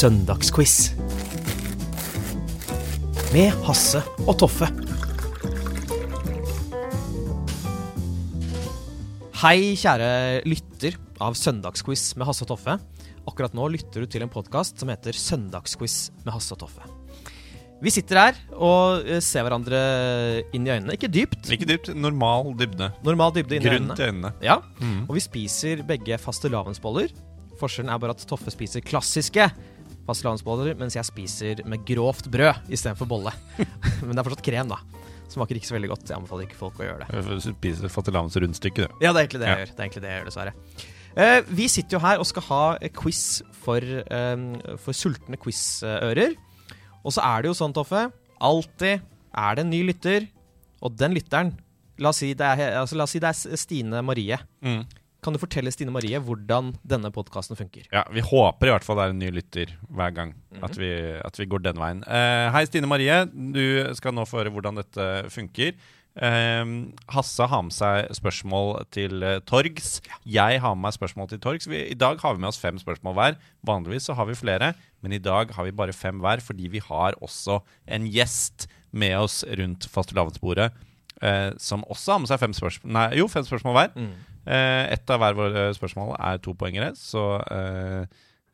Søndagsquiz. Med Hasse og Toffe. Hei, kjære lytter av Søndagsquiz med Hasse og Toffe. Akkurat nå lytter du til en podkast som heter Søndagsquiz med Hasse og Toffe. Vi sitter her og eh, ser hverandre inn i øynene. Ikke dypt. Ikke dypt, normal dybde. Normal dybde inn i Grunn øynene. til øynene. Ja, og vi spiser begge fastelavnsboller. Forskjellen er bare at Toffe spiser klassiske fastelavnsboller, mens jeg spiser med grovt brød istedenfor bolle. Men det er fortsatt krem, da. Smaker ikke så veldig godt. Jeg anbefaler ikke folk å gjøre det. Fastelavns rundstykke, du. Ja, det er egentlig det jeg Ja. gjør. Det er egentlig det jeg gjør, dessverre. Uh, vi sitter jo her og skal ha quiz for, eh, for sultne quizører. Og så er det jo sånn, Toffe, alltid er det en ny lytter, og den lytteren La oss si det er, altså, si det er Stine Marie. Mm. Kan du fortelle Stine Marie hvordan denne podkasten funker? Ja, Vi håper i hvert fall det er en ny lytter hver gang. at, vi, at vi går den veien. Uh, hei, Stine Marie. Du skal nå få høre hvordan dette funker. Eh, Hasse har med seg spørsmål til uh, torgs. Jeg har med meg spørsmål til torgs. Vi, I dag har vi med oss fem spørsmål hver. Vanligvis så har vi flere, men i dag har vi bare fem hver fordi vi har også en gjest med oss rundt fastelavnsbordet. Uh, som også har med seg fem spørsmål Nei, jo, fem spørsmål hver. Eh, ett av hver våre spørsmål er to poengere, så eh,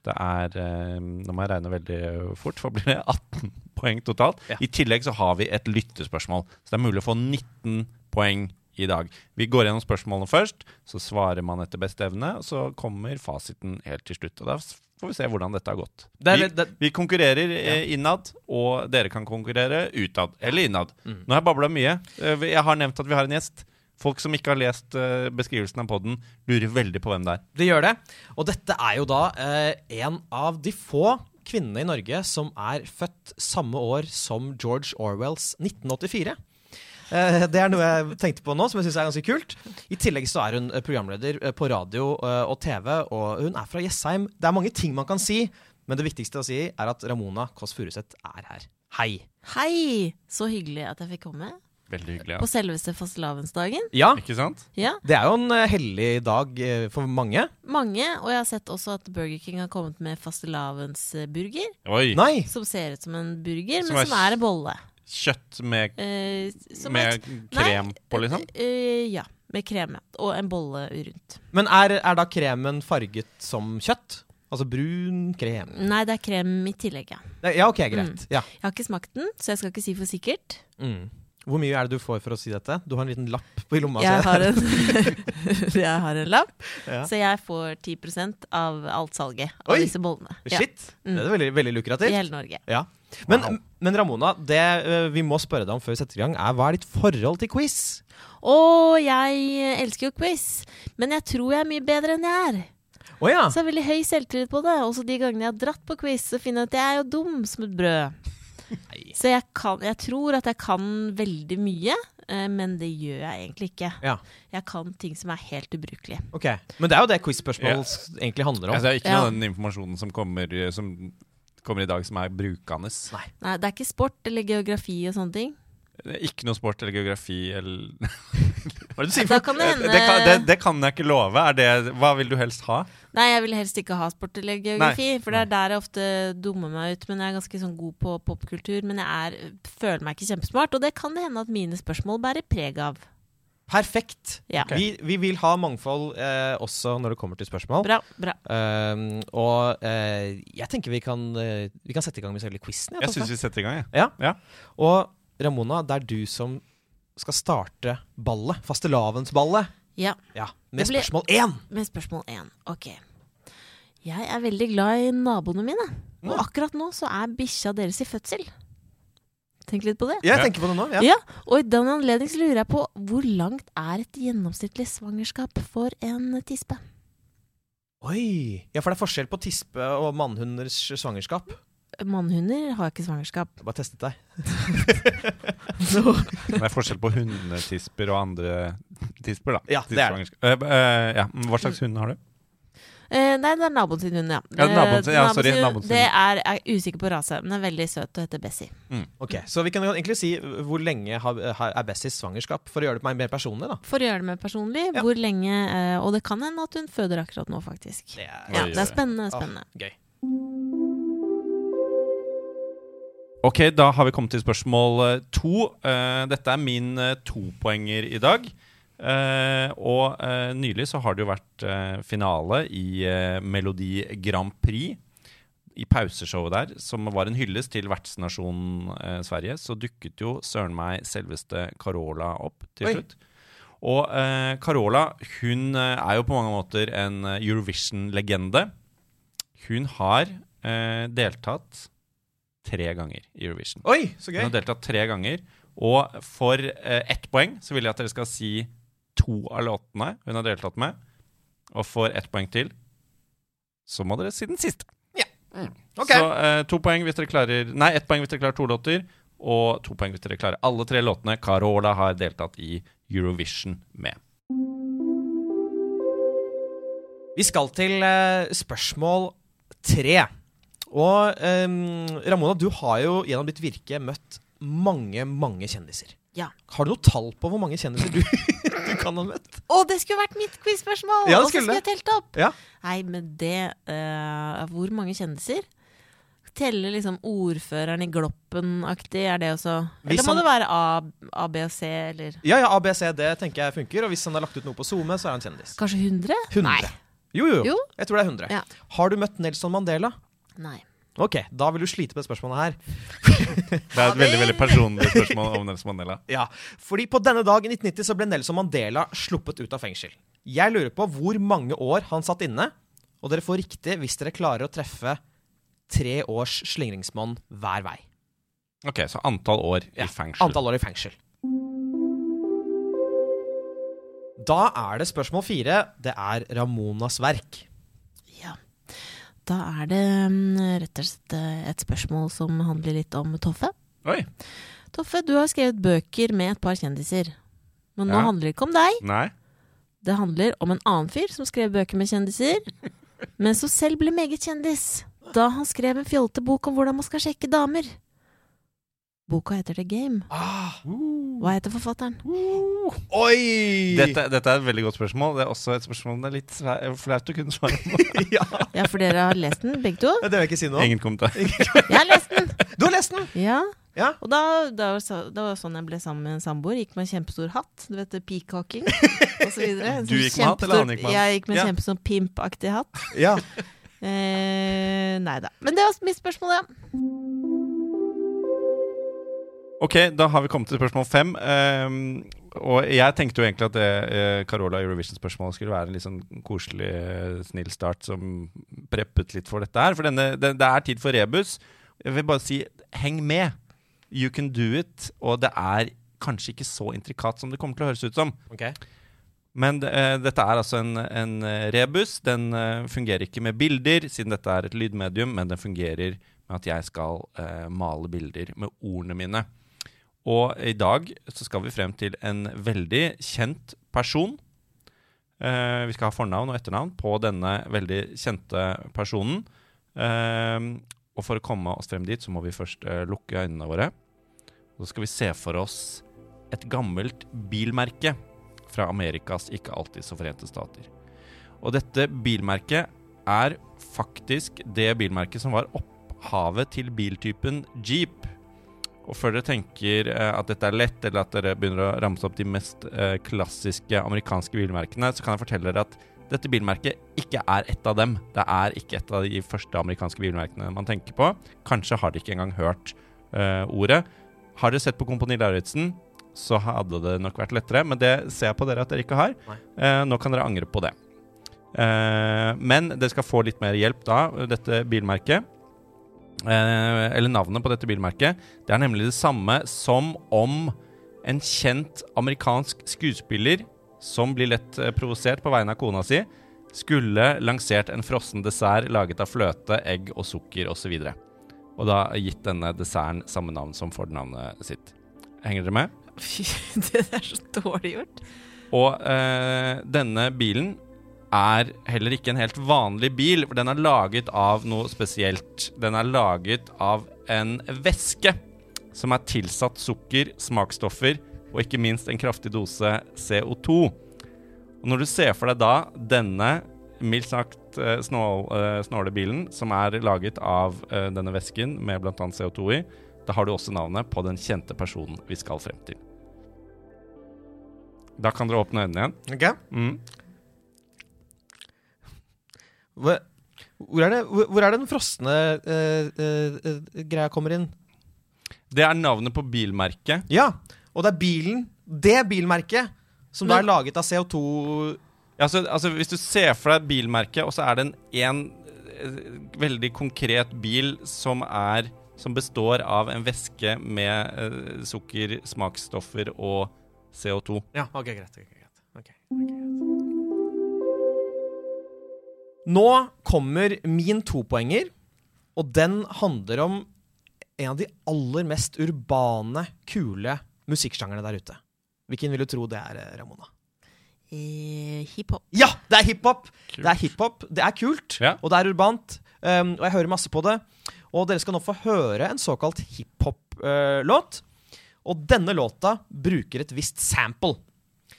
det er eh, Nå må jeg regne veldig fort, for blir det 18 poeng totalt. Ja. I tillegg så har vi et lyttespørsmål, så det er mulig å få 19 poeng i dag. Vi går gjennom spørsmålene først, så svarer man etter beste evne, og så kommer fasiten helt til slutt. Og da får vi se hvordan dette har gått. Det er- vi, det- vi konkurrerer ja. innad, og dere kan konkurrere utad. Eller innad. Mm. Nå har jeg babla mye. Eh, Jeg har nevnt at vi har en gjest. Folk som ikke har lest eh, beskrivelsen av podden, lurer veldig på hvem det er. Det gjør det. Og dette er jo da eh, en av de få kvinnene i Norge som er født samme år som George Orwells 1984. Eh, det er noe jeg tenkte på nå, som jeg syns er ganske kult. I tillegg så er hun eh, programleder eh, på radio og TV, og hun er fra Jessheim. Det er mange ting man kan si, men det viktigste å si er at Ramona Kåss Furuseth er her. Hei. Hei! Så hyggelig at jeg fikk komme. Veldig hyggelig. ja. På selveste fastelavnsdagen. Ja, Ikke sant? Ja, det er jo en eh, hellig dag eh, for mange. mange. Og jeg har sett også at Burger King har kommet med fastelavnsburger. Oi! Nei! Som ser ut som en burger, Som men er som er en bolle. Kjøtt med, Eh, som med et- krem Nei, på, liksom? eh, ja. Med krem, ja. Og en bolle rundt. Men er, er da kremen farget som kjøtt? Altså brun krem? Nei, det er krem i tillegg, ja. Ja, ok, greit. Ja. Jeg har ikke smakt den, så jeg skal ikke si for sikkert. Mm. Hvor mye er det du får for å si dette? Du har en liten lapp på i lomma. Jeg har en, jeg har en lapp, Ja. så jeg får 10% av alt salget av Oi! disse bollene. Ja, Shit! Det er veldig, veldig I hele Norge. Ja. Men, men Ramona, det eh, vi må spørre deg om før vi setter i gang, er hva er ditt forhold til quiz? Å, jeg elsker jo quiz, men jeg tror jeg er mye bedre enn jeg er. Oh, ja. Så jeg har veldig høy selvtillit på det. Også de gangene jeg har dratt på quiz, så finner jeg at jeg er jo dum som et brød. Så jeg, kan, jeg tror at jeg kan veldig mye, eh, men det gjør jeg egentlig ikke. ja. Jeg kan ting som er helt ubrukelige. Okay. Men det er jo det quiz-spørsmål s- egentlig handler om. Altså, det er ikke Ja. noe av den informasjonen som kommer, eh, som kommer i dag, som er brukende. Nei. Nei, det er ikke sport eller geografi og sånne ting. Ikke noe sport eller geografi eller Hva er det du sier Da kan det det, hende det, kan, det, det kan jeg ikke love. Er det, hva vil du helst ha? Nei, jeg vil helst ikke ha sport eller geografi, for det er der jeg ofte dummer meg ut. Men jeg er ganske sånn god på popkultur, men jeg er, føler meg ikke kjempesmart. Og det kan det hende at mine spørsmål bærer preg av. Perfekt. Ja. Vi, vi vil ha mangfold eh, også når det kommer til spørsmål. Bra, bra. Um, og eh, jeg tenker vi kan, eh, vi kan sette i gang med selve quizen. Jeg syns vi setter i gang. jeg. Ja. Ja. Og Ramona, det er du som skal starte ballet. Fastelavnsballet. Ja, Ja, med ble... spørsmål én. med spørsmål én. Ok. Jeg er veldig glad i naboene mine. Og akkurat nå så er bikkja deres i fødsel. Tenk litt på det. Ja, Jeg tenker på det nå. Ja. Ja, og i den anledning lurer jeg på hvor langt er et gjennomsnittlig svangerskap for en tispe? Oi! Ja, for det er forskjell på tispe og mannhunders svangerskap. Mannhunder har ikke svangerskap. Jeg Bare testet deg. Det er forskjell på hundetisper og andre tisper, da. Ja, det er det. Uh, Eh, eh, ja. Hva slags hund har du? Uh, nei, det er naboen sin hund, ja. Ja, naboen sin- ja, sorry, naboen sin. Det er, jeg er usikker på rase, men den er veldig søt og heter Bessie. Ok, Så vi kan egentlig si hvor lenge har- har- er Bessies svangerskap, for å gjøre det mer personlig, da. For å gjøre det mer personlig, Ja. hvor lenge Og det kan hende at hun føder akkurat nå, faktisk. Det er Ja, det er spennende. spennende. Oh, gøy. Ok, da har vi kommet til spørsmål eh, to. Eh, dette er min eh, topoenger i dag. Og nylig så har det jo vært finale i Melodi Grand Prix. I pauseshowet der, som var en hyllest til vertsnasjonen Sverige, så dukket jo søren meg selveste Carola opp til Oi. slutt. Og eh, Carola hun er jo på mange måter en Eurovision-legende. Hun har eh, deltatt tre ganger i Eurovision. Oi, så Hun har deltatt tre ganger. Og for eh, ett poeng så vil jeg at dere skal si to av låtene hun har deltatt med. Og for ett poeng til så må dere si den siste. Ok. Så eh, to poeng hvis dere klarer Nei, ett poeng hvis dere klarer to låter. Og to poeng hvis dere klarer alle tre låtene Carola har deltatt i Eurovision med. Vi skal til eh, spørsmål tre. Og ehm, Ramona, du har jo gjennom ditt virke møtt mange, mange kjendiser. Ja. Har du noe tall på hvor mange kjendiser du, du kan ha møtt? Å, det skulle vært mitt quiz-spørsmål! Ja, det og så skulle jeg telt opp! Ja. Nei, men det uh, Hvor mange kjendiser? Telle liksom ordføreren i Gloppen-aktig, er det også Eller må han- det være A, A, B og C, eller Ja, ja, C, det tenker jeg funker. Og hvis han har lagt ut noe på SoMe, så er han kjendis. kanskje 100? 100. Nei. Jo, jo, Jo. Jeg tror det er 100. Ja. Har du møtt Nelson Mandela? Nei. Ok, da vil du slite med spørsmålet her. Det er et veldig veldig personlig spørsmål om Nelson Mandela. Ja, fordi på denne dag i 1990 så ble Nelson Mandela sluppet ut av fengsel. Jeg lurer på hvor mange år han satt inne, og dere får riktig hvis dere klarer å treffe tre års slingringsmonn hver vei. Ok, Så antall år Ja, i fengsel. Antall år i fengsel. Da er det spørsmål fire. Det er Ramonas verk. Da er det mm, rett og slett eh, et spørsmål som handler litt om Toffe. Oi. Toffe, du har skrevet bøker med et par kjendiser. Men nå Ja. handler det ikke om deg. Nei. Det handler om en annen fyr som skrev bøker med kjendiser, men som selv ble meget kjendis da han skrev en fjollete bok om hvordan man skal sjekke damer. Boka heter The Game. Ah, Hva heter forfatteren? oi! Dette, dette er et veldig godt spørsmål. Det er også et spørsmål det er litt flaut å kunne svare på. ja, Ja, for dere har lest den, begge to? Det vil jeg ikke si noe. Ingen kommentar. Jeg har lest den! Du har lest den! Ja. Ja. Og da, da, var så- det var sånn jeg ble sammen med en samboer. Gikk med en kjempestor hatt. Du vet det, peacocking videre. Du sånn gikk med hatt, eller han gikk med hatt? Jeg gikk med en Ja. kjempestor pimpaktig hatt. Ja. Eh, nei da. Men det var mitt spørsmål, ja. Ok, da har vi kommet til spørsmål fem. Um, og jeg tenkte jo egentlig at det uh, Carola Eurovision-spørsmålet skulle være en litt sånn koselig, uh, snill start som preppet litt for dette her. For denne, det, det er tid for rebus. Jeg vil bare si heng med. You can do it. Og det er kanskje ikke så intrikat som det kommer til å høres ut som. Ok. Men uh, dette er altså en, en rebus. Den fungerer ikke med bilder, siden dette er et lydmedium, men den fungerer med at jeg skal male bilder med ordene mine. Og i dag så skal vi frem til en veldig kjent person. Eh, vi skal ha fornavn og etternavn på denne veldig kjente personen. Eh, og for å komme oss frem dit, så må vi først eh, lukke øynene våre. Så skal vi se for oss et gammelt bilmerke fra Amerikas ikke alltid så forente stater. Og dette bilmerket er faktisk det bilmerket som var opphavet til biltypen Jeep. Og før dere tenker eh, at dette er lett, eller at dere begynner å ramse opp de mest eh, klassiske amerikanske bilmerkene, så kan jeg fortelle dere at dette bilmerket ikke er et av dem. Det er ikke et av de første amerikanske bilmerkene man tenker på. Kanskje har dere ikke engang hørt eh, ordet. Har dere sett på Kompani Lauritzen, så hadde det nok vært lettere, men det ser jeg på dere at dere ikke har. Eh, nå kan dere angre på det. Eh, men dere skal få litt mer hjelp da, dette bilmerket. Eh, eller navnet på dette bilmerket, det er nemlig det samme som om en kjent amerikansk skuespiller som blir lett eh, provosert på vegne av kona si, skulle lansert en frossen dessert laget av fløte, egg og sukker osv. Og, så og da gitt denne desserten samme navn som fornavnet sitt. Henger dere med? Fy, det er så dårlig gjort. Og eh, denne bilen er heller ikke en helt vanlig bil, for den er laget av noe spesielt. Den er laget av en væske som er tilsatt sukker, smaksstoffer og ikke minst en kraftig dose CO2. Og når du ser for deg da denne mildt sagt eh, snål, eh, snålebilen som er laget av eh, denne væsken med bl.a. CO2 i, da har du også navnet på den kjente personen vi skal frem til. Da kan dere åpne øynene igjen. Ok? Mm. Hvor, hvor, er det, hvor, hvor er det den frosne uh, eh, greia kommer inn? Det er navnet på bilmerket. Ja, og det er bilen, det bilmerket, som da er laget av CO2 Ja, altså, altså, hvis du ser for deg bilmerket, og så er det en, en veldig konkret bil som er som består av en væske med uh, sukker, smaksstoffer og CO2. Ja, ok, greit. Okay, greit. Okay, ok, greit. Nå kommer min topoenger, og den handler om en av de aller mest urbane, kule musikksjangerne der ute. Hvilken vil du tro det er, Ramona? Eh, Hiphop. Ja, det er hiphop! Det er hiphop, det er kult, Ja. og det er urbant. Um, og jeg hører masse på det. Og dere skal nå få høre en såkalt hiphop-låt. og denne låta bruker et visst sample.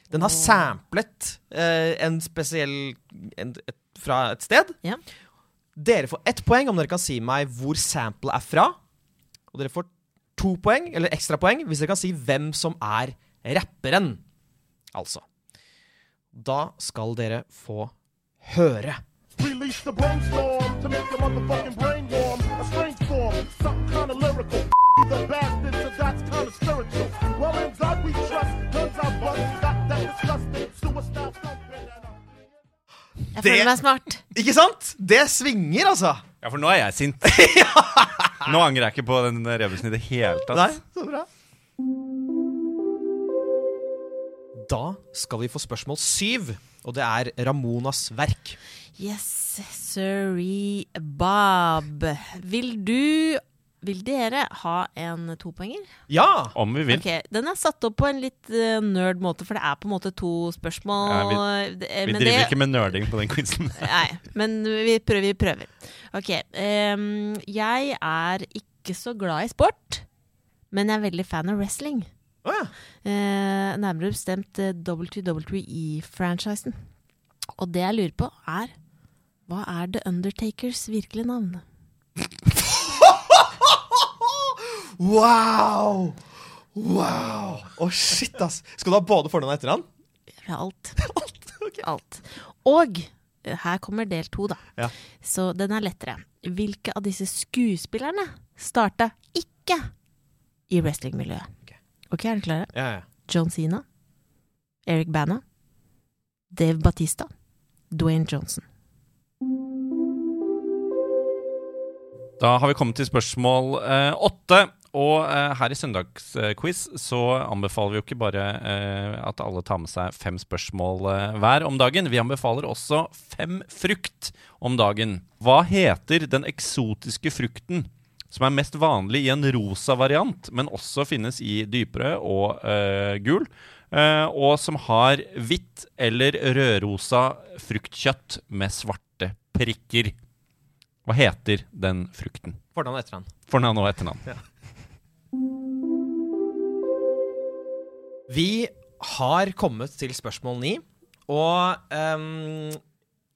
Den har samplet uh, en spesiell en, et, fra et sted. Ja. Dere får ett poeng om dere kan si meg hvor samplet er fra. Og dere får to poeng, eller ekstrapoeng, hvis dere kan si hvem som er rapperen. Altså. Da skal dere få høre. Release the brainstorm to make your motherfucking brain warm. A strange form, something kind of lyrical. The bastard, so that's kind of spiritual. Well, in God we trust, guns are bust, got that disgusting suicide Jeg Det- føler meg smart. Ikke sant? Det svinger, altså. Ja, for nå er jeg sint. Nå angrer jeg ikke på den rebusen i det hele tatt. Nei, så bra. Da skal vi få spørsmål syv, og det er Ramonas verk. Yes, sorry, Bob. Vil du Vil dere ha en topoenger? Ja! Om vi vil. Ok, Den er satt opp på en litt uh, nerd måte, for det er på en måte to spørsmål. Ja, Det- eh, Vi men driver det- ikke med nerding på den quizen. Nei, men vi prøver. Vi prøver. Ok. Um, jeg er ikke så glad i sport, men jeg er veldig fan av wrestling. Oh, ja. uh, nærmere bestemt eh, WWE-franchisen. Og det jeg lurer på, er Hva er The Undertakers virkelige navn? Wow! Wow! Å, shit, ass. Skal du ha både fornavn og etternavn? Alt. alt. Alt. Og eh, her kommer del to, da. Ja. Så den er lettere. Hvilke av disse skuespillerne starta ikke i wrestlingmiljøet? Ok. ok, er dere klare? Ja, ja. John Sina, Eric Bana, Dave Batista, Dwayne Johnson. Da har vi kommet til spørsmål eh, åtte. Og eh, her i søndagsquiz så anbefaler vi jo ikke bare eh, at alle tar med seg fem spørsmål eh, hver om dagen. Vi anbefaler også fem frukt om dagen. Hva heter den eksotiske frukten som er mest vanlig i en rosa variant, men også finnes i dyprød og eh, gul? eh, og som har hvitt eller rødrosa fruktkjøtt med svarte prikker. Hva heter den frukten? Fornavn og etternavn. Fornavn og etternavn. Vi har kommet til spørsmål ni, og um,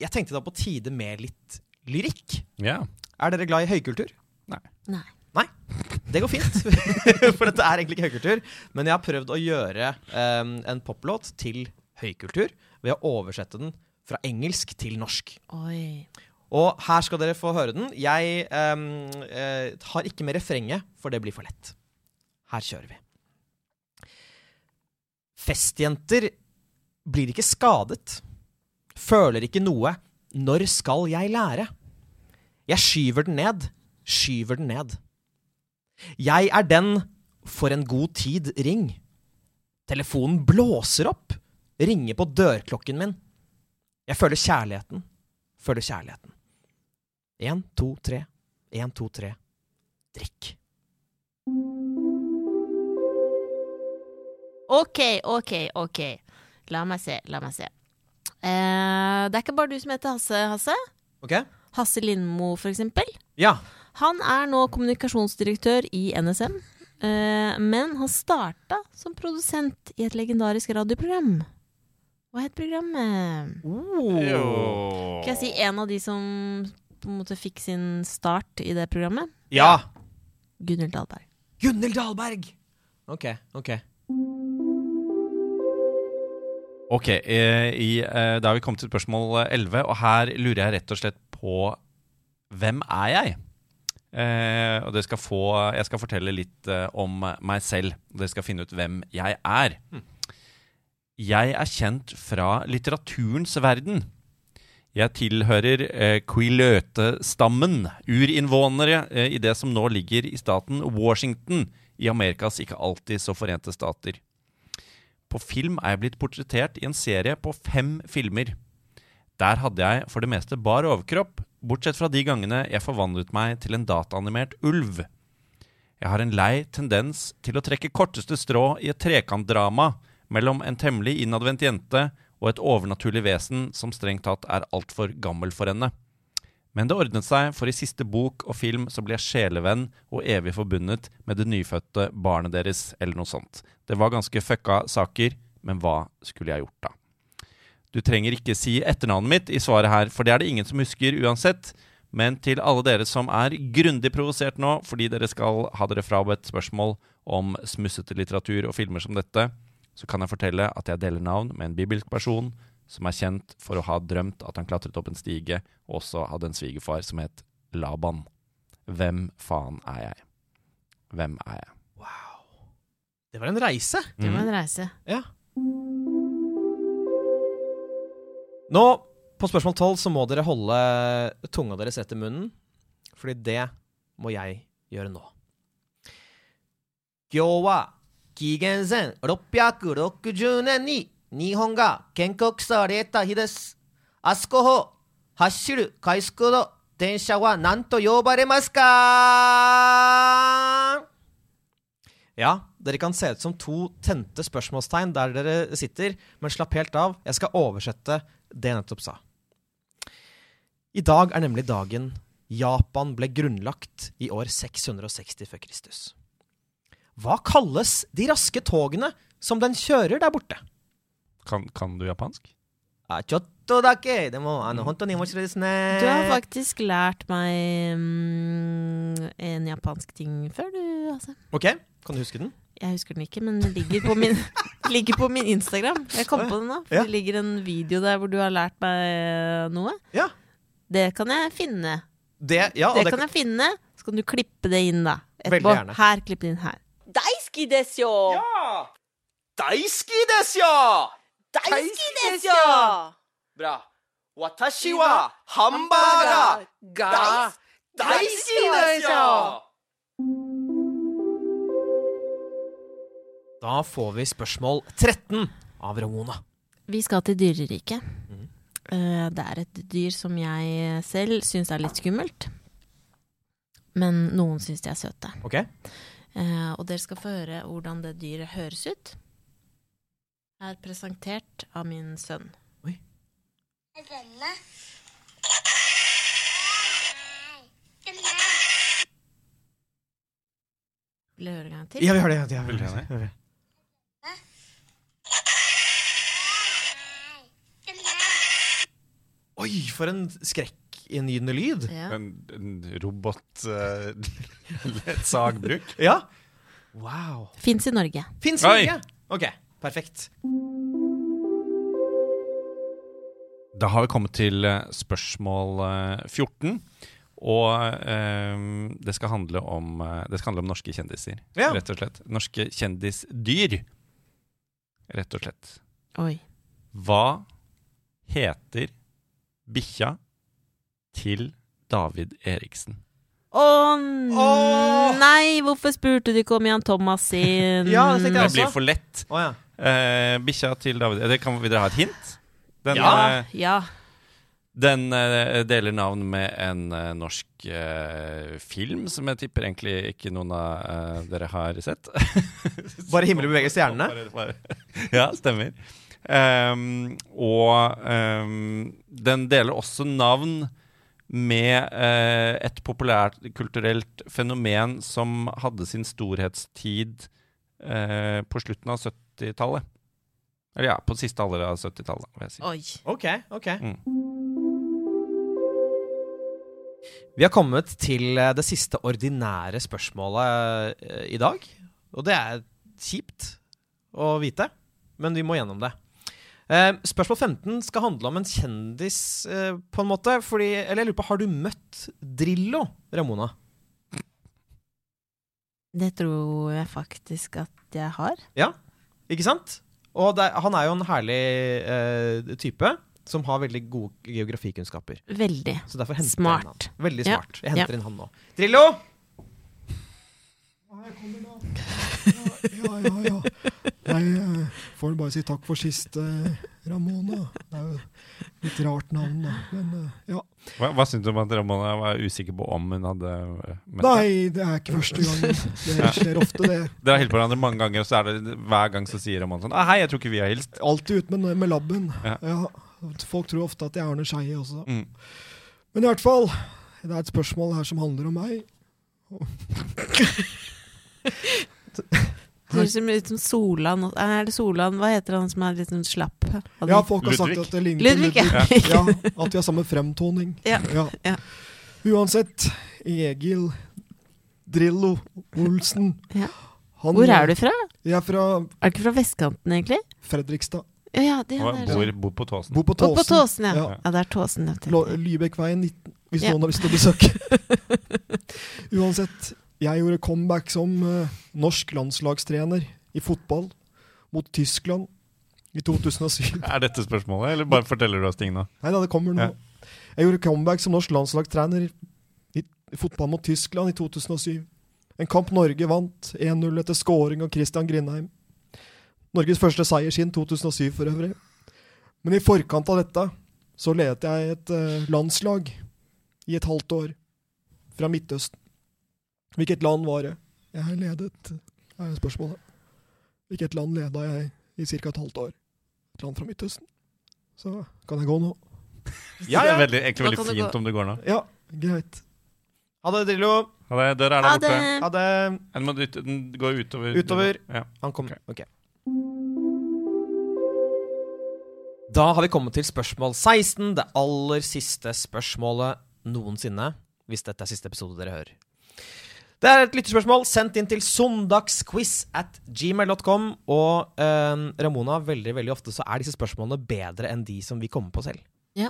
jeg tenkte da på tide med litt lyrikk. Ja. Er dere glad i høykultur? Nei. Nei, Nei. det går fint. For dette er egentlig ikke høykultur. Men jeg har prøvd å gjøre um, en poplåt til høykultur ved å oversette den fra engelsk til norsk. Oi. Og her skal dere få høre den. Jeg um, uh, har ikke med refrenget, for det blir for lett. Her kjører vi. Festjenter blir ikke skadet. Føler ikke noe. Når skal jeg lære? Jeg skyver den ned, skyver den ned. Jeg er den for en god tid ring. Telefonen blåser opp, ringer på dørklokken min. Jeg føler kjærligheten, føler kjærligheten. Én, to, tre. Én, to, tre. Drikk. OK, OK, OK. La meg se, la meg se. Eh, det er ikke bare du som heter Hasse, Hasse. Okay. Hasse Lindmo, for eksempel. Ja. Han er nå kommunikasjonsdirektør i NSM, eh, men han starta som produsent i et legendarisk radioprogram. Hva het programmet? Skal jeg si en av de som på en måte fikk sin start i det programmet? Ja! Gunhild Dahlberg. Gunhild Dahlberg! Ok, ok. Ok, eh, i, eh, da har vi kommet til spørsmål 11, og her lurer jeg rett og slett på hvem er jeg? Eh, og skal få, jeg skal fortelle litt eh, om meg selv. og Dere skal finne ut hvem jeg er. Jeg er kjent fra litteraturens verden. Jeg tilhører eh, Quiløte-stammen, urinnvånere eh, i det som nå ligger i staten Washington, i Amerikas ikke alltid så forente stater. På film er jeg blitt portrettert i en serie på fem filmer. Der hadde jeg for det meste bar overkropp, bortsett fra de gangene jeg forvandlet meg til en dataanimert ulv. Jeg har en lei tendens til å trekke korteste strå i et trekantdrama mellom en temmelig innadvendt jente og et overnaturlig vesen som strengt tatt er altfor gammel for henne. Men det ordnet seg, for i siste bok og film så ble jeg sjelevenn og evig forbundet med det nyfødte barnet deres, eller noe sånt. Det var ganske fucka saker, men hva skulle jeg gjort da? Du trenger ikke si etternavnet mitt i svaret her, for det er det ingen som husker uansett. Men til alle dere som er grundig provosert nå fordi dere skal ha dere frabedt spørsmål om smussete litteratur og filmer som dette, så kan jeg fortelle at jeg deler navn med en bibelsk person som er kjent for å ha drømt at han klatret opp en stige, og også hadde en svigerfar som het Laban. Hvem faen er jeg? Hvem er jeg? Wow. Det var en reise. Det var en reise. Ja. Nå, på spørsmål 12, så må dere holde tunga deres etter munnen. Fordi det må jeg gjøre nå. Gyowa, kigensen 660年に日本が建国された日です。あそこを走る快速の電車は何と呼ばれますか Ja, dere kan se ut som to tente spørsmålstegn der dere sitter, men slapp helt av, jeg skal oversette det jeg nettopp sa. I dag er nemlig dagen Japan ble grunnlagt i år 660 før Kristus. Hva kalles de raske togene som den kjører der borte? Kan, kan du japansk? Ah, chotto dake, demo, ano, hontoni omoshiroi desu ne. Du har faktisk lært meg mm, en japansk ting før, du, altså. Ok, kan du huske den? Jeg husker den ikke, men den ligger på min, ligger på min Instagram. Jeg kom på den nå. For Ja. Det ligger en video der hvor du har lært meg noe. Ja. Det kan jeg finne. Det, ja, og Det det, kan jeg finne. Så kan du klippe det inn, da. Veldig gjerne. Her, klipp det inn her. Daisuki desu yo! Ja! Daisuki desu yo! Daisuki desu yo! Bra. Watashi wa hamburger! Da får vi spørsmål 13 av Ramona. Vi skal til dyreriket. Mm. Det er et dyr som jeg selv syns er litt skummelt. Men noen syns de er søte. Ok? Eh, og dere skal få høre hvordan det dyret høres ut. Er presentert av min sønn. Oi Vil du høre en gang til? Ja, vi har det. Ja, vi har det. Oi, for en skrekkinngytende lyd. Ja. En, en robot uh, Et? Ja. Wow. Fins i Norge. Fins i Oi. Norge? Ok, perfekt. Da har vi kommet til eh, spørsmål eh, 14. Og um, det, skal handle om, eh, det skal handle om norske kjendiser, Ja. rett og slett. Norske kjendisdyr, rett og slett. Oi. Hva heter bikkja til David Eriksen? Å nei, hvorfor spurte du ikke om Jan Thomas sin? Ja, det tenkte Det blir for lett. Oh, ja. Eh, Bikkja til David det kan, Vil dere ha et hint? Den, Ja. Uh, ja. den uh, deler navn med en norsk film som jeg tipper egentlig ikke noen av dere har sett. Bare himmelen beveger stjernene. Ja, stemmer. Um, og um, den deler også navn med et populært kulturelt fenomen som hadde sin storhetstid eh, på slutten av 70-tallet. Eller ja, på siste alder av 70-tallet, vil jeg si. Oi. Ok, ok. Mm. Vi har kommet til eh, det siste ordinære spørsmålet eh, i dag. Og det er kjipt å vite, men vi må gjennom det. Eh, spørsmål 15 skal handle om en kjendis, på en måte. Fordi, eller jeg lurer på, har du møtt Drillo, Ramona? Det tror jeg faktisk at jeg har. Ja, ikke sant? Og det, han er jo en herlig eh, type som har veldig gode geografikunnskaper. Veldig. Så derfor henter Smart. jeg inn han. Veldig Ja. Jeg henter inn han nå. Drillo! Ja, ja, ja. Nei, jeg får bare si takk for sist, eh, Ramona. Det er jo litt rart navn, da. Men eh, ja. Hva, hva syns du om at Ramona var usikker på om hun hadde eh, møtt? Nei, det er ikke første gang. Det skjer ofte, det. Dere har hilst på hverandre mange ganger, og så er det hver gang så sier Ramona sånn ah, 'Hei, jeg tror ikke vi har hilst'. Alltid ut med, med labben. Ja. Ja. Folk tror ofte at jeg er Arne Skeie også. Mm. Men i hvert fall, det er et spørsmål her som handler om meg. Ser ut som Solan. Er det Solan? Hva heter han som er litt sånn slapp? Ja, folk har sagt at det ligner Ludvig, Ludvig. ja. Ja, at vi har samme fremtoning. Ja, ja. Uansett, Egil Drillo Olsen. Ja. Han- Hvor er du fra? Jeg er fra Er du ikke fra vestkanten, egentlig? Fredrikstad. Ja, ja, det, er bor, bor på Tåsen. Bor på Og på Tåsen. Tåsen, ja. Ja. Ja, det er Tåsen. Lå- Lybekkveien 19, hvis Ja. noen har lyst til å besøke. Uansett, jeg gjorde comeback som eh, norsk landslagstrener i fotball mot Tyskland i 2007. Er dette spørsmålet, eller bare forteller du oss ting nå? Nei da, det kommer nå. Ja. Jeg gjorde comeback som norsk landslagstrener i, fotball mot Tyskland i 2007. En kamp Norge vant 1-0 etter scoring av Christian Grindheim. Norges første seier siden 2007 for øvrig. Men i forkant av dette så ledet jeg et eh, landslag i et halvt år fra Midtøsten. Hvilket land var det jeg ledet? er spørsmålet. Hvilket land leda jeg i ca. et halvt år? Et land fra Midtøsten. Så kan jeg gå nå? Ja, Det er veldig, egentlig veldig fint gå. om du går nå. Ja, greit. Ha det, Drillo. Ha det, Døra er der borte. Ha det. Den må ut, den går utover. Utover. Ja. Han kommer. Ok. Da har vi kommet til spørsmål 16, det aller siste spørsmålet noensinne. Hvis dette er siste episode dere hører. Det er et lytterspørsmål sendt inn til søndagsquiz at gmail.com. Og eh, Ramona, veldig veldig ofte så er disse spørsmålene bedre enn de som vi kommer på selv. Ja.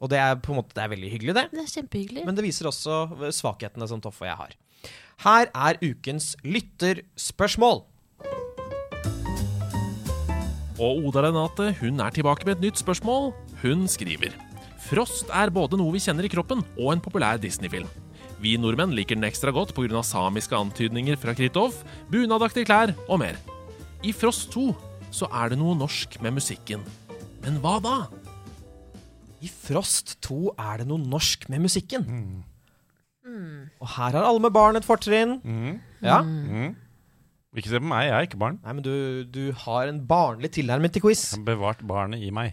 Og det er på en måte det er veldig hyggelig, det. Det er kjempehyggelig. Men det viser også svakhetene som Toff og jeg har. Her er ukens lytterspørsmål. Og Oda Renate hun er tilbake med et nytt spørsmål. Hun skriver Frost er både noe vi kjenner i kroppen, og en populær Disney-film. Vi nordmenn liker den ekstra godt pga. samiske antydninger fra Kritov, bunadaktige klær og mer. I Frost 2 så er det noe norsk med musikken. Men hva da? I Frost 2 er det noe norsk med musikken. Og her har alle med barn et fortrinn. Mm. Ja. Mhm. Ikke se på meg, jeg er ikke barn. Nei, men du, du har en barnlig tilnærming til quiz. Jeg har bevart barnet i meg.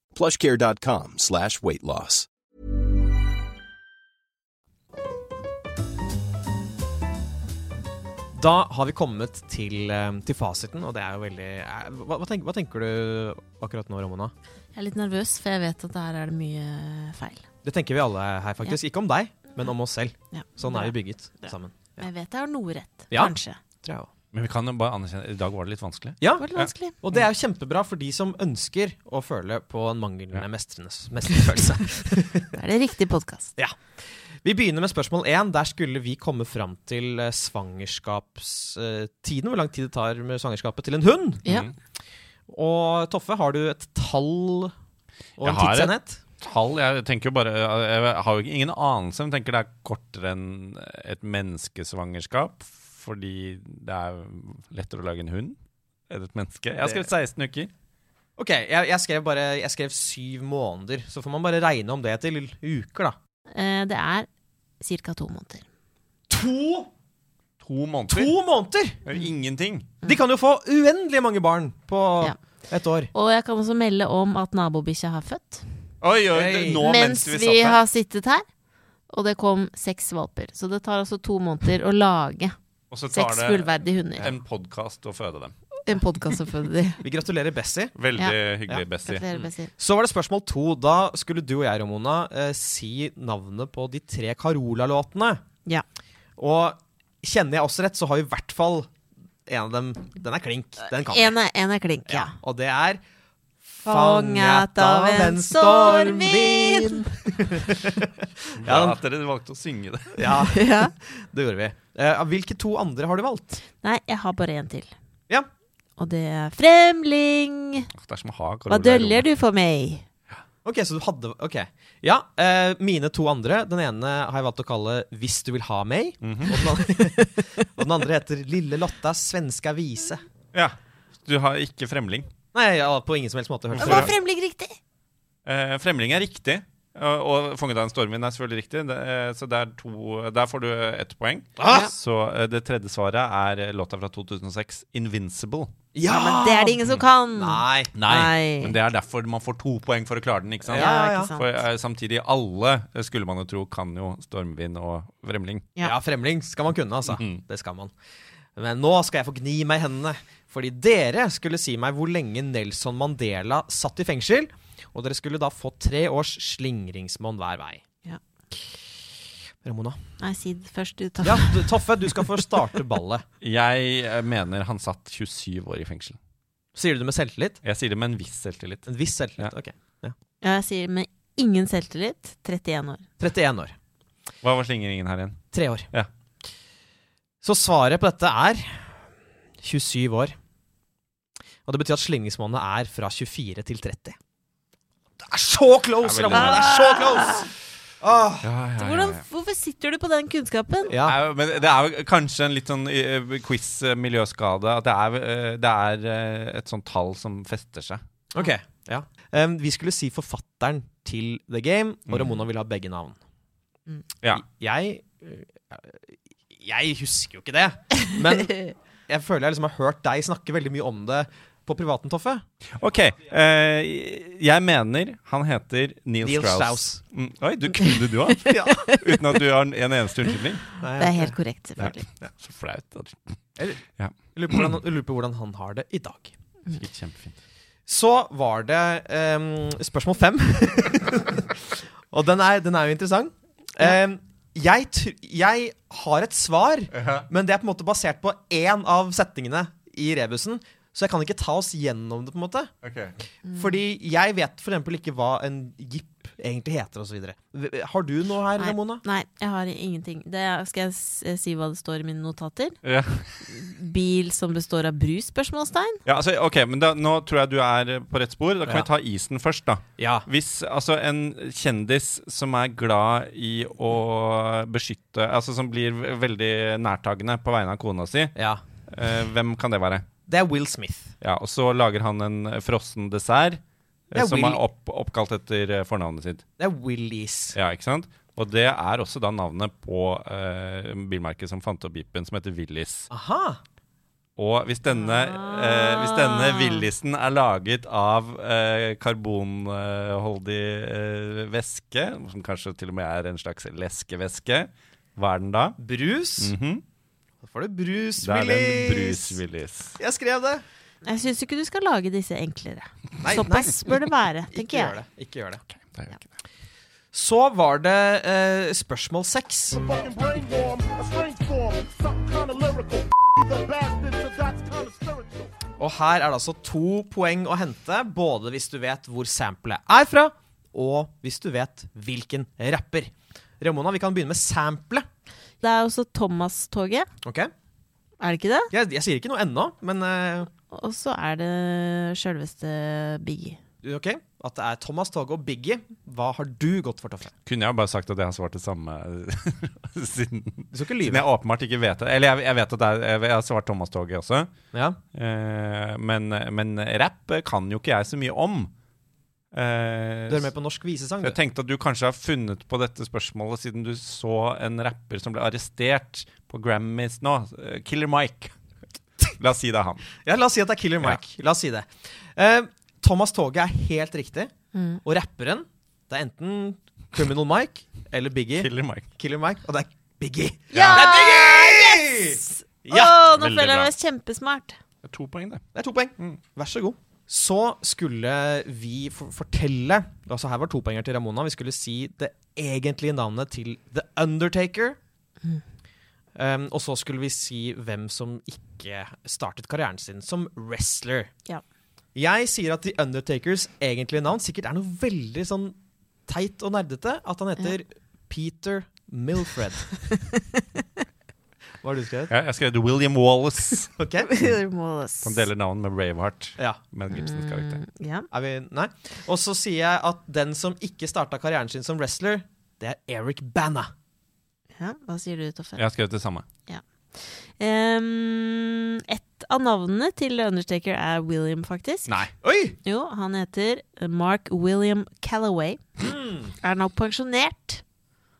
plushcare.com slash weight loss. Da har vi kommet til, eh, til fasiten, og det er jo veldig eh, hva, hva, tenker, hva tenker du akkurat nå, Ramona? Jeg er litt nervøs, for jeg vet at der er det mye feil. Det tenker vi alle her, faktisk. Ikke om deg. men om oss selv. Ja. Sånn er vi bygget sammen. Ja. Jeg vet jeg har noe rett. Ja. Kanskje. Tror jeg også. Men vi kan jo bare anerkjenne I dag var det litt vanskelig. Ja, Det litt vanskelig. og det er jo kjempebra for de som ønsker å føle på en manglende mestringsfølelse. Da er det riktig podkast. Vi begynner med spørsmål én. Der skulle vi komme fram til eh, svangerskapstiden. Hvor lang tid det tar med svangerskapet til en hund. Ja. Mm. Og Toffe, har du et tall og en tidsenhet? Tall Jeg tenker jo bare Jeg har jo ingen anelse, men tenker det er kortere enn et menneskesvangerskap. Fordi det er lettere å lage en hund enn et menneske. Jeg har skrevet 16 uker. Ok, jeg, jeg skrev bare Jeg skrev syv måneder. Så får man bare regne om det til uker, da. Eh, Det er ca. to måneder. To, To måneder. to måneder! Det er ingenting. De kan jo få uendelig mange barn på Ja. et år. Og jeg kan også melde om at nabobikkja har født. Oi, oi, nå mens mens vi vi satt her. har sittet her. Og det kom seks valper. Så det tar altså to måneder å lage Og så tar seks det fullverdige hunder. en podkast å føde dem. En podkast å føde dem. Vi gratulerer Bessie. Veldig Ja. hyggelig, Ja. Bessie. Gratulerer, Bessie. Så var det spørsmål to. Da skulle du og jeg, Ramona, eh, si navnet på de tre Carola-låtene. Ja. Og kjenner jeg også rett, så har vi i hvert fall en av dem Den er klink. Den kan vi. En er, en er klink, ja. Og det er Fanget av en stormvind. Ja, Ja, at dere valgte å synge det. Ja, det gjorde vi. Eh, hvilke to andre har du valgt? Nei, jeg har bare en til. Ja. Og det er Fremling. Det er som å ha Hva døljer du for meg? Ok, så du hadde Ok. Ja, eh, mine to andre. Den ene har jeg valgt å kalle 'Hvis du vil ha meg'. Mhm. og, den andre, og den andre heter 'Lille Lottas svenska vise'. Ja. Du har ikke fremling. Nei, jeg har på ingen som helst måte hørt Var. Fremling riktig? Eh, fremling er riktig. Og, og Fanget av en stormvind er selvfølgelig riktig. Det, eh, så det er to, der får du ett poeng. Ah! Så eh, det tredje svaret er eh, låta fra 2006, 'Invincible'. Ja, men det er det ingen som kan. Nei. Nei. Men det er derfor man får to poeng for å klare den. ikke sant? Ja, ja, ja. ikke sant. For eh, samtidig, alle eh, skulle man jo tro kan jo stormvind og fremling. Ja. Ja. fremling skal man kunne, altså. Mhm. Det skal man. Men nå skal jeg få gni meg i hendene. Fordi dere skulle si meg hvor lenge Nelson Mandela satt i fengsel. Og dere skulle da få tre års slingringsmonn hver vei. Ja. Ramona. Nei, si det først, du. Toffe. Ja, du, Toffe, du skal få starte ballet. Jeg eh, mener han satt 27 år i fengsel. Sier du det med selvtillit? Jeg sier det med en viss selvtillit. En viss selvtillit. Ja. Ok. Ja, jeg sier med ingen selvtillit 31 år. 31 år. Hva var slingringen her igjen? Tre år. Ja. Så svaret på dette er 27 år. Og det betyr at slingringsmonnet er fra 24 til 30. Det er så close, Ramona! Det er så close! Åh. Ja, ja, ja, Hvordan, hvorfor sitter du på den kunnskapen? Ja. Men det er jo kanskje en litt sånn eh, quiz-miljøskade. At det er, eh, det er eh, et sånt tall som fester seg. Ok, ja. um, vi skulle si forfatteren til The Game, og Mm. Ramona vil ha begge navn. Ja. Jeg Jeg husker jo ikke det, men jeg føler jeg liksom har hørt deg snakke veldig mye om det på privaten, Toffe. Ok. eh, jeg mener han heter Neil, Neil Strauss. Strauss. Mm, oi, du kunne du òg? Ja. Uten at du har en eneste unnskyldning? Det er helt korrekt, selvfølgelig. Ja, så flaut. Jeg Ja. lurer på, hvordan, jeg lurer på hvordan han har det i dag. Sikkert kjempefint. Så var det um, spørsmål fem. Og den er, den er jo interessant. Em, jeg, jeg har et svar, men det er på en måte basert på én av setningene i rebusen. Så jeg kan ikke ta oss gjennom det, på en måte. Fordi jeg vet f.eks. ikke hva en jipp egentlig heter, osv. Har du noe her, Nei, Ramona? nei, jeg har ingenting. Det skal jeg eh, si hva det står i mine notater? Ja. Bil som består av brus? Spørsmålstegn. Ja, altså, ok, men da, Nå tror jeg du er på rett spor. Da kan Ja. vi ta isen først. da Ja. Hvis altså en kjendis som er glad i å beskytte Altså som blir veldig nærtagende på vegne av kona si, ja. eh, hvem kan det være? Det er Will Smith. Ja, Og så lager han en frossen dessert Det er som Will- er opp, oppkalt etter eh, fornavnet sitt. Det er Willies. Ja, ikke sant? Og det er også da navnet på eh, bilmerket som fant opp Jeepen, som heter Willis. Aha! Og hvis denne, eh, hvis denne Willisen er laget av eh, karbonholdig eh, væske, som kanskje til og med er en slags leskevæske, hva er den da? Brus. Mhm. Da får du brus, Det er den Brus Willis. Jeg skrev det. Jeg syns ikke du skal lage disse enklere. Nei, Såpass nei. bør det være, Ikke tenker gjør jeg. det. Ikke gjør det. Okay. Nei, ja. ikke det. Så var det eh, spørsmål seks. Og her er det altså to poeng å hente, både hvis du vet hvor samplet er fra, og hvis du vet hvilken rapper. Ramona, vi kan begynne med samplet. Det er også Thomas-toget. Ok? Er det ikke det? Jeg, jeg sier ikke noe ennå, men eh, Og så er det sjølveste Biggie. ok? At det er Thomas Toge og Biggie. Hva har du gått for, Toffe? Kunne jeg bare sagt at jeg har svart det samme siden, Du skal ikke siden jeg åpenbart ikke vet det. Eller jeg, jeg vet at er, jeg, jeg har svart Thomas Toge også. Ja. Eh, men, men rapp kan jo ikke jeg så mye om. Eh, Du er med på norsk visesang, Jeg tenkte at du kanskje har funnet på dette spørsmålet siden du så en rapper som ble arrestert på Grammys nå. Eh, Killer Mike. La oss si det er han. Ja, la oss si at det er Killer Mike. La oss si det. Uh, Thomas Toge er helt riktig. Og rapperen, det er enten Criminal Mike eller Biggie. Killer Mike. Killer Mike, og det er Biggie. Ja! Det er Biggie! Ja! Å, nå føler jeg meg kjempesmart. Det er to poeng, det. Det er to poeng. Vær så god. Så skulle vi fortelle Altså Her var to poenger til Ramona. Vi skulle si det egentlige navnet til The Undertaker. Um, og så skulle vi si hvem som ikke startet karrieren sin som wrestler. Ja. Jeg sier at The Undertakers egentlige navn sikkert er noe veldig sånn teit og nerdete. At han heter Peter Milfred. Hva har du skrevet? Ja, jeg skrev William Wallace. Ok. Han deler navn med Braveheart. Ja. Med Gibsons karakter. Mm, ja. Er vi, nei. Og så sier jeg at den som ikke starta karrieren sin som wrestler, det er Eric Bana. Ja. Hva sier du, Toffe? Jeg har skrevet det samme. Ehm, et av navnene til Undertaker er William, faktisk. Nei. Oi! Jo, han heter Mark William Callaway. Er nå pensjonert.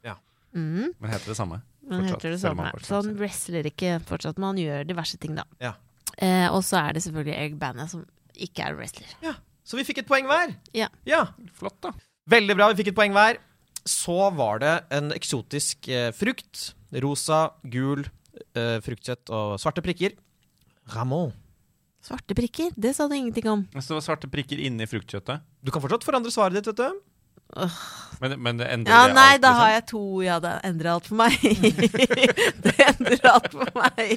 Ja. Mm, Men heter det samme. men Fortsatt, heter det samme. Så han wrestler ikke fortsatt, men han gjør diverse ting, da. Ja. Eh, og så er det selvfølgelig Eric Bana, som ikke er wrestler. ja. Så vi fikk et poeng hver. Ja. ja. Flott, da. Veldig bra, vi fikk et poeng hver. Så var det en eksotisk eh, frukt. Rosa, gul, eh, fruktkjøtt og svarte prikker. Ramon. Svarte prikker, det sa du ingenting om. Så det var svarte prikker inni fruktkjøttet. Du kan fortsatt forandre svaret ditt, vet du. Men, men det endrer Ja, nei, alt, da liksom. har jeg to. Ja, det endrer alt for meg. det endrer alt for meg.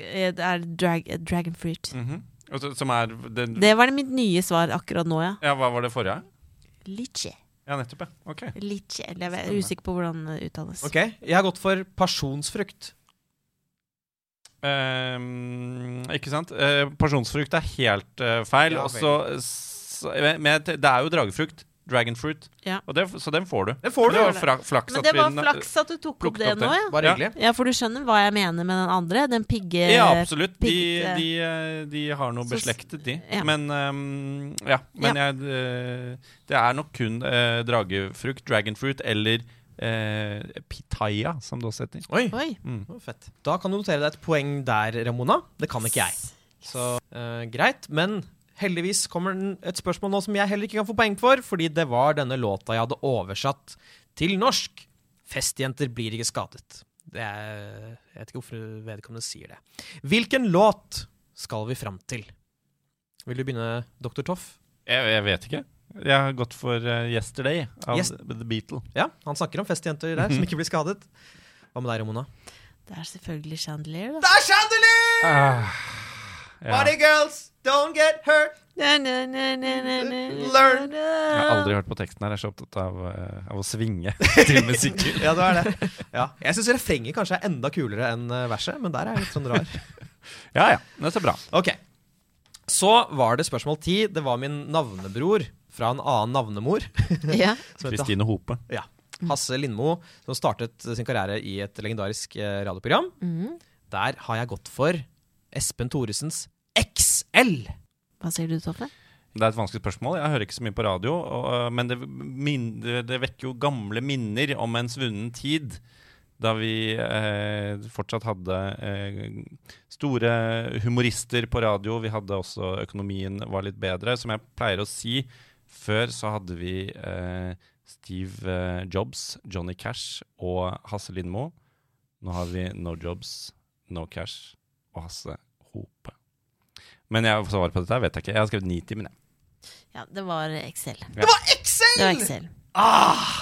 Eh, Det er drag, dragon fruit. Mm -hmm. så- Som er den, Det var det mitt nye svar akkurat nå, ja. Ja, hva var det forrige? Litchi. Ja, nettopp, ja. Ok. Litt kjedelig. jeg er usikker på hvordan det uttales. Ok, Jeg har gått for pasjonsfrukt. Um, ikke sant? Uh, pasjonsfrukt er helt uh, feil. Ja, og så- men men det er jo dragefrukt. Dragon fruit. Ja. Og det, så den får du. Den får du. Det var fra, flaks Men at vi var flaks at du tok opp det opp nå, ja. Bare Ja. hyggelig. Ja, for du skjønner hva jeg mener med den andre? Den pigge... Ja, absolutt. De, de, eh, de har noe beslektet, de. ja. Men um, ja. Men jeg eh, Det er nok kun uh, dragefrukt, dragonfruit, eller eh, pitaya, som det også heter. Oi, Oi. Mm. fett. Da kan du notere deg et poeng der, Ramona. Det kan ikke jeg. Så eh, greit. Men heldigvis kommer den et spørsmål nå som jeg heller ikke kan få poeng for, fordi det var denne låta jeg hadde oversatt til norsk. 'Festjenter blir ikke skadet'. Det er, jeg vet ikke hvorfor vedkommende sier det. Hvilken låt skal vi fram til? Vil du begynne, Dr. Toff? Jeg, jeg vet ikke. Jeg har gått for eh, 'Yesterday' av Yes. The Beatle. Ja, han snakker om festjenter der som ikke blir skadet. Hva med deg, Ramona? Det er selvfølgelig Chandelier, da. Det er Chandelier! Ah. Party girls, don't get hurt. Na, na, na, Learn. Jeg har aldri hørt på teksten her. Jeg er så opptatt av, eh, av å svinge til musikken. Ja, det er det. Ja. Jeg syns refrenget kanskje er enda kulere enn eh, verset, men der er jeg litt sånn rar. Ja ja, det er så bra. Ok. Så var det spørsmål ti. Det var min navnebror fra en annen navnemor. Ja. Som heter Kristine Hope. ja, Hasse Lindmo, som startet sin karriere i et legendarisk eh, radioprogram. Mhm. Der har jeg gått for Espen Thoresens XL. Hva sier du, Toffe? Det er et vanskelig spørsmål. Jeg hører ikke så mye på radio. Og, øh, men det, min, det, vekker jo gamle minner om en svunnen tid. Da vi eh, fortsatt hadde eh, store humorister på radio. Vi hadde også Økonomien var litt bedre. Som jeg pleier å si, før så hadde vi eh, Steve Jobs, Johnny Cash og Hasse Lindmo. Nå har vi No Jobs, No Cash og Hasse Hope. Men jeg svaret på dette vet jeg ikke. Jeg har skrevet 90, men jeg Ja, det var Excel. Det var Excel! Det var Excel. Ah!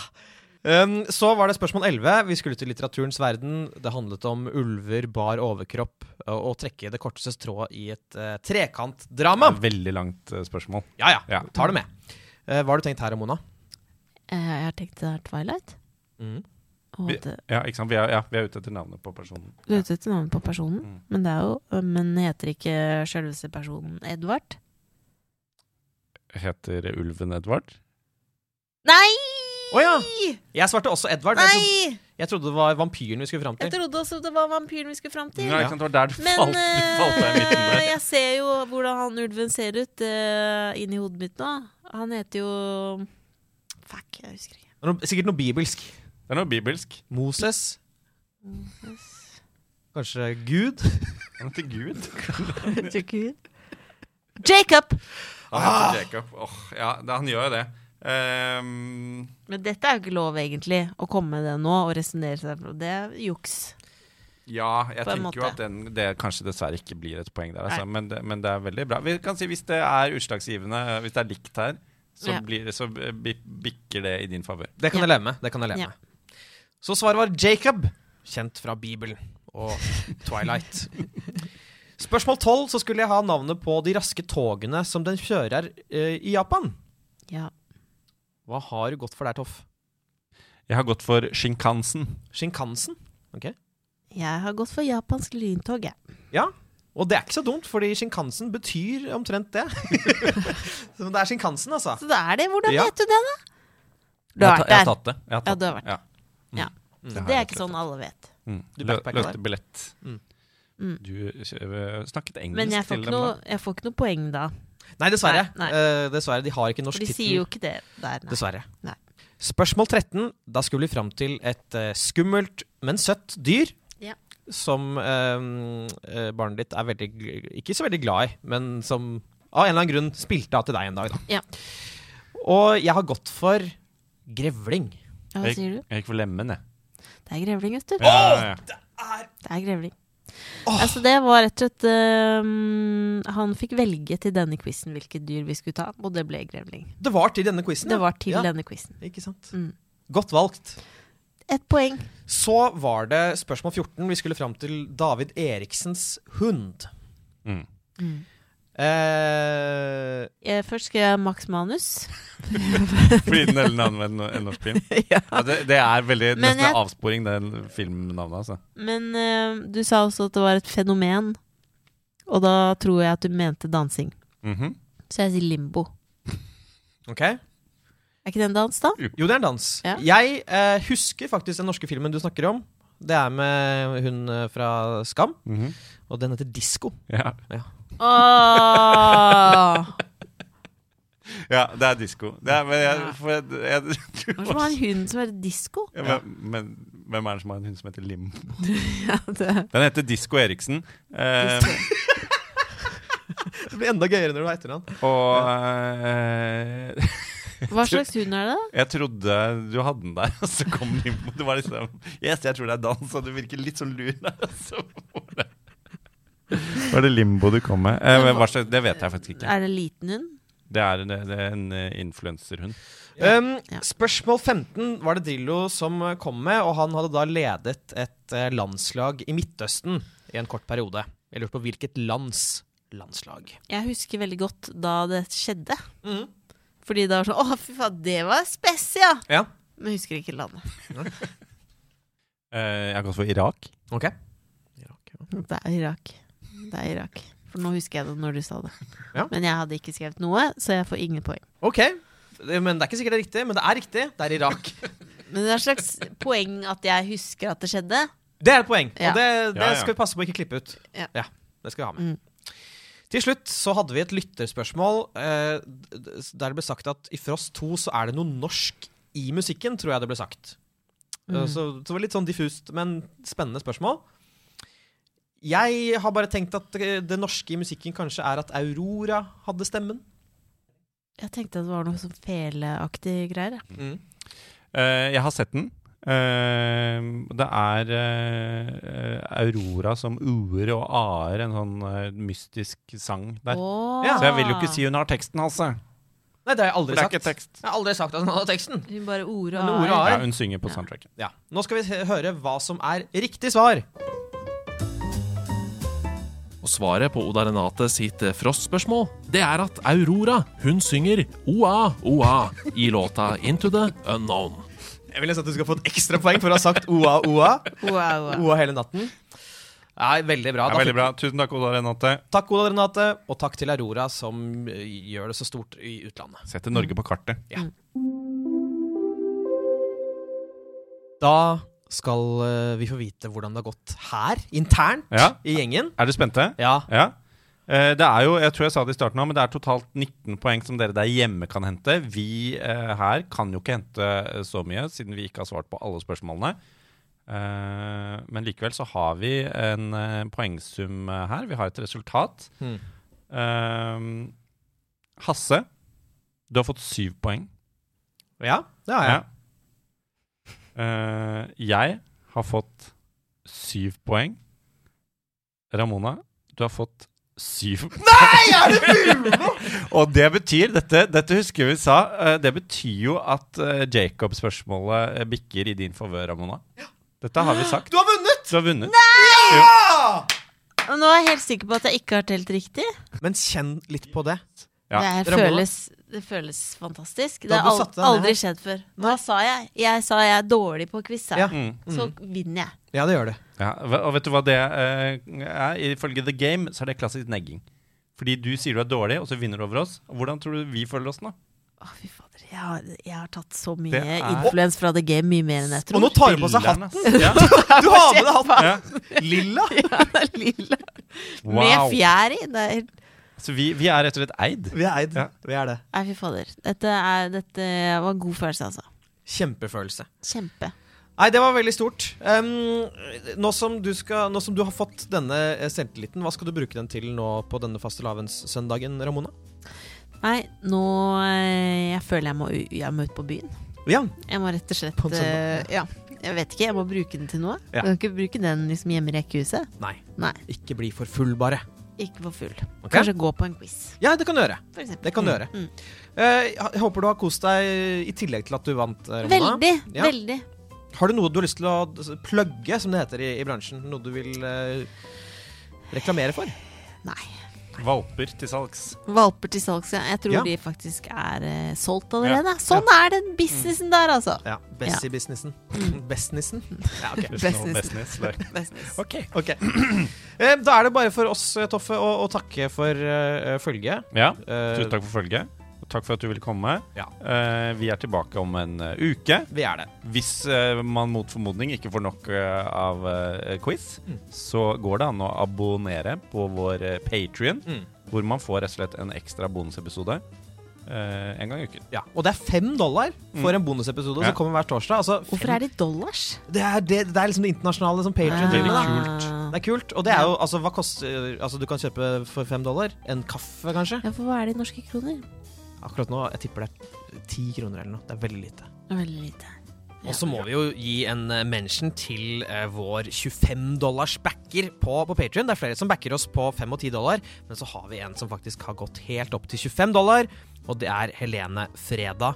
Um, så var det spørsmål 11. Vi skulle til litteraturens verden. Det handlet om ulver, bar overkropp og, å trekke det korteste strået i et uh, trekantdrama. Veldig langt uh, spørsmål. Ja, ja. Ja. Tar det med. Uh, hva har du tenkt her, Mona? Eh, Jeg har tenkt det er Twilight. Mm. Vi- Ja, ikke sant? Vi er, ja, vi er ute etter navnet på personen. du er ute etter navnet på personen, Mm. men det er jo Men heter ikke selveste personen Edvard? Heter ulven Edvard? Nei! Å ja! Jeg svarte også Edvard. Jeg trodde, Nei! jeg trodde det var vampyren vi skulle fram Jeg trodde også det var vampyren vi skulle fram til. Ja, sant? Det var der du Men falt, falt eh, jeg ser jo hvordan han ulven ser ut uh, inni hodet mitt nå. Han heter jo Fuck, jeg husker ikke. Er Sikkert noe bibelsk. Det er noe bibelsk. Moses. Kanskje Gud? Han heter Gud. Gud. Jacob! Han heter Jacob. Oh, ja, han gjør jo det. Um, Men dette er jo ikke lov, egentlig, å komme med det nå og resonnere seg fra. Det er juks. ja, jeg tenker måte. jo at den, det kanskje dessverre ikke blir et poeng der, altså. Men, det, men det er veldig bra. Vi kan si Hvis det er utslagsgivende, hvis det er likt her, så, Ja. blir så bikker det i din favør. Det kan Ja. jeg leve med. Det kan jeg leve Ja. med. Så svaret var Jacob, kjent fra Bibelen og Twilight. Spørsmål 12 så skulle jeg ha navnet på de raske togene som den kjører eh, i Japan. Ja. Hva har du gått for der, Toff? Jeg har gått for Shinkansen. Shinkansen? Ok. Jeg har gått for japansk lyntog, jeg. Ja, og det er ikke så dumt, fordi Shinkansen betyr omtrent det. så det er Shinkansen, altså. Så det er det. Hvordan Ja. vet du det, da? Du Jeg har ta- vært jeg har tatt det. Jeg har Ja, tatt du har vært Ja. Ja. Mm. Så det er ikke sånn alle vet. Mm. Du Løste billett. Mm. Mm. Du øh, snakket engelsk Men jeg får, til ikke dem, noe, jeg får ikke noe poeng da. Nei, dessverre. Nei, nei. Uh, dessverre, De har ikke norsk tittel. de sier jo ikke det der, nei. Dessverre. Nei. Spørsmål 13. Da skulle vi fram til et uh, skummelt, men søtt dyr. Ja. Som eh, eh, barnet ditt er veldig ikke så veldig glad i, men som av en eller annen grunn spilte av til deg en dag. Da. Ja. Og jeg har gått for grevling. Ja, hva sier du? Jeg gikk for lemmen, jeg. Det er grevling, vet du. Ja, ja, ja. Det er grevling. Altså, det var rett og slett øhm, Han fikk velge til denne quizen hvilket dyr vi skulle ta, og det ble grevling. Det var til denne quizen. Det var til ja. denne quizen. Ikke sant? Mm. Godt valgt. Et poeng. Så var det spørsmål 14. Vi skulle fram til David Eriksens hund. Mm. Eh, Jeg først skrev jeg Max Manus. Fordi den hele navnet med en, en norsk film. ja. Ja, det, det er veldig Men nesten jeg- en avsporing, det filmnavnet. altså. Men uh, du sa også at det var et fenomen, og da tror jeg at du mente dansing. Mhm. Så jeg sier limbo. ok. Er ikke det en dans, da? Jo, det er en dans. Ja. Jeg uh, husker faktisk den norske filmen du snakker om. Det er med hun fra Skam, Mhm. og den heter Disko. ja. Åh! ja, det er disko. Det er, men jeg, for jeg, jeg, du det som har en hund som heter Disko? ja, men, men hvem er det som har en hund som heter Lim? Ja, det Den heter Disko Eriksen. Eh, Det blir enda gøyere når du har etternavn. og eh, Hva slags hund er det? jeg trodde du hadde den der, og så kom Limbo. Det var liksom Yes, jeg tror det er dans, og du virker litt sånn lur der. Så var det, var det Limbo du kom med? Eh, hva slags, det vet jeg faktisk ikke. Er det en liten hund? Det er, det, det er en eh, influenserhund. Um, Spørsmål 15 var det Drillo som eh, kom med, og han hadde da ledet et eh, landslag i Midtøsten i en kort periode. Jeg lurte på hvilket lands landslag. Jeg husker veldig godt da det skjedde. Mm. Fordi det var sånn Å, fy faen, det var spesia ja! Ja. Men jeg husker ikke landet. uh, jeg har også for Irak. Ok. Det er Irak. Det er Irak. For nå husker jeg det når du sa det. Ja. Men jeg hadde ikke skrevet noe, så jeg får ingen poeng. Ok, men Det er ikke sikkert det er riktig, men det er riktig. Det er Irak. Men det er et slags poeng at jeg husker at det skjedde. Det er et poeng, Ja. og det, det Ja, ja. skal vi passe på å ikke klippe ut. Ja. Det skal vi ha med. Mm. Til slutt så hadde vi et lytterspørsmål eh, der det ble sagt at i Frost 2 så er det noe norsk i musikken, tror jeg det ble sagt. Mm. Eh, Så, så det var litt sånn diffust, men spennende spørsmål. Jeg har bare tenkt at det, det norske i musikken kanskje er at Aurora hadde stemmen. Jeg tenkte at det var noe sånn feleaktig greier. Mm. Uh, jeg har sett den. Uh, det er uh, Aurora som uer og a-er, en sånn eh, mystisk sang der. Oh. Ja, Så jeg vil jo ikke si hun har teksten, altså. Nei, det har jeg aldri sagt. Jeg har aldri sagt at hun hadde teksten. Hun bare ordet og har- Ja, hun synger på soundtracket. Ja. Nå skal vi høre hva som er riktig svar. Og svaret på Oda Renate sitt eh, Frost-spørsmål, det er at Aurora, hun synger OA, OA i låta Into the Unknown. Jeg vil nesten at du skal få et ekstra poeng for å ha sagt OA, OA. Oa, oa. OA hele natten. Nei, veldig bra. Ja, veldig bra. Tusen takk, Oda Renate. Takk, Oda Renate, og takk til Aurora, som eh, gjør det så stort i utlandet. Setter Norge på kartet. Ja. Da skal eh, vi få vite hvordan det har gått her, internt Ja. i gjengen. Er dere spente? Ja. Ja. Eh, Det er jo, jeg tror jeg sa det i starten men det er totalt 19 poeng som dere der hjemme kan hente. Vi eh, her kan jo ikke hente så mye, siden vi ikke har svart på alle spørsmålene. Men likevel så har vi en poengsum her. Vi har et resultat. Hmm. Hasse, du har fått syv poeng. Ja, det har jeg. Eh, jeg har fått syv poeng. Ramona, du har fått syv poeng. Nei, er det mulig?! Og det betyr, dette, dette husker vi sa, Uh, det betyr jo at uh, Jacob-spørsmålet bikker i din favør, Ramona. Dette har vi sagt. Du har vunnet! Du har vunnet. Ja! Og Nå er jeg helt sikker på at jeg ikke har telt riktig. Men kjenn litt på det. Ja. Det, Ramona? føles, det føles fantastisk. Det har du al satte ned aldri skjedd før. Hva sa jeg? Jeg sa jeg er dårlig på quiz. Ja. Mm. Så vinner jeg. Ja, det gjør det. Ja, og vet du hva det eh, er? Ifølge The Game så er det klassisk negging. Fordi du sier du er dårlig, og så vinner du over oss. Hvordan tror du vi føler oss nå? Å, fy fader. Jeg har, jeg har tatt så mye er- influens fra The Game, mye mer enn jeg tror. Og nå tar du på seg hatten. Ja. Du har med deg hatten! Ja. Lilla! Ja, det lilla. Med fjær i. Det er, Så vi, vi er rett og slett eid. Vi er eid. Ja. Vi er det. nei, fy fader. Dette, er, dette var en god følelse, altså. Kjempefølelse. Kjempe. Nei, det var veldig stort. Um, nå, som du skal, nå som du har fått denne eh, selvtilliten, hva skal du bruke den til nå på denne fastelavnssøndagen, Ramona? Nei, nå eh, Jeg føler jeg må, jeg må ut på byen. Ja. Jeg må rett og slett På en søndag, eh, Ja. Jeg vet ikke, jeg må bruke den til noe. Ja. Jeg kan ikke bruke den liksom hjemme i rekkehuset. Nei. Nei, Ikke bli for full, bare. Ikke for full. Okay. Kanskje gå på en quiz, Ja, det kan du gjøre. Det kan du gjøre. Mm. Eh, jeg håper du har kost deg i tillegg til at du vant, eh, Ramona. Veldig, Ja. veldig. Har du noe du har lyst til å plugge, som det heter i, i bransjen? Noe du vil eh, reklamere for? Nei. Valper til salgs. Valper til salgs, ja. Jeg tror Ja. de faktisk er uh, solgt allerede. Sånn er den businessen der, altså. Ja. Best i businessen. Bestnissen? Ja, ok. Der. Ok. ok. Eh, da er det bare for oss, eh, Toffe, å, å takke for uh, følget. Ja, tusen takk for følget. Takk for at du ville komme. Ja. Uh, vi er tilbake om en uh, uke. Vi er det. Hvis uh, man mot formodning ikke får nok av quiz, Mm. så går det an å abonnere på vår uh, Patrion, Mm. hvor man får rett og slett en ekstra bonusepisode eh, en gang i uken. Ja. Og det er fem dollar for en bonusepisode Ja. som kommer hver torsdag. Altså, Hvorfor er det dollars? det, er det, det er liksom det internasjonale som Patrion driver med. kult. Ah. Det er kult. Og det er jo, altså, hva koster Altså, du kan kjøpe for fem dollar en kaffe, kanskje. Ja, for hva er det i norske kroner? Akkurat nå, jeg tipper det er ti kroner eller noe. Det er veldig lite. Er veldig lite. Og så må vi jo gi en eh, mention til eh, vår 25 dollars backer på, på Patrion. Det er flere som backer oss på 5 og 10 dollar, men så har vi en som faktisk har gått helt opp til 25 dollar, og det er Helene Freda.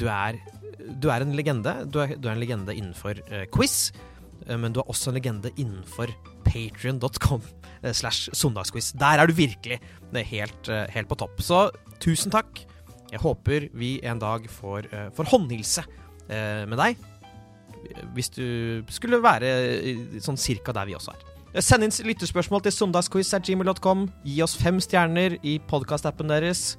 Du er, du er en legende. Du er, du er en legende innenfor eh, quiz, eh, men du er også en legende innenfor patrion.com eh, slash søndagsquiz. Der er du virkelig eh, helt, helt på topp. Så tusen takk. Jeg håper vi en dag får, eh, får håndhilse eh, med deg hvis du skulle være i- sånn cirka der vi også er. Eh, Send inn lyttespørsmål til søndagsquiz.gmail.com. Gi oss fem stjerner i podkastappen deres.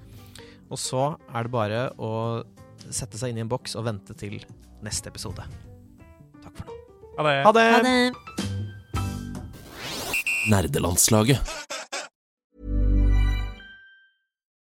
Og så er det bare å sette seg inn i en boks og vente til neste episode. Takk for nå. Ha det! Ha det! Ha det. Nerdelandslaget.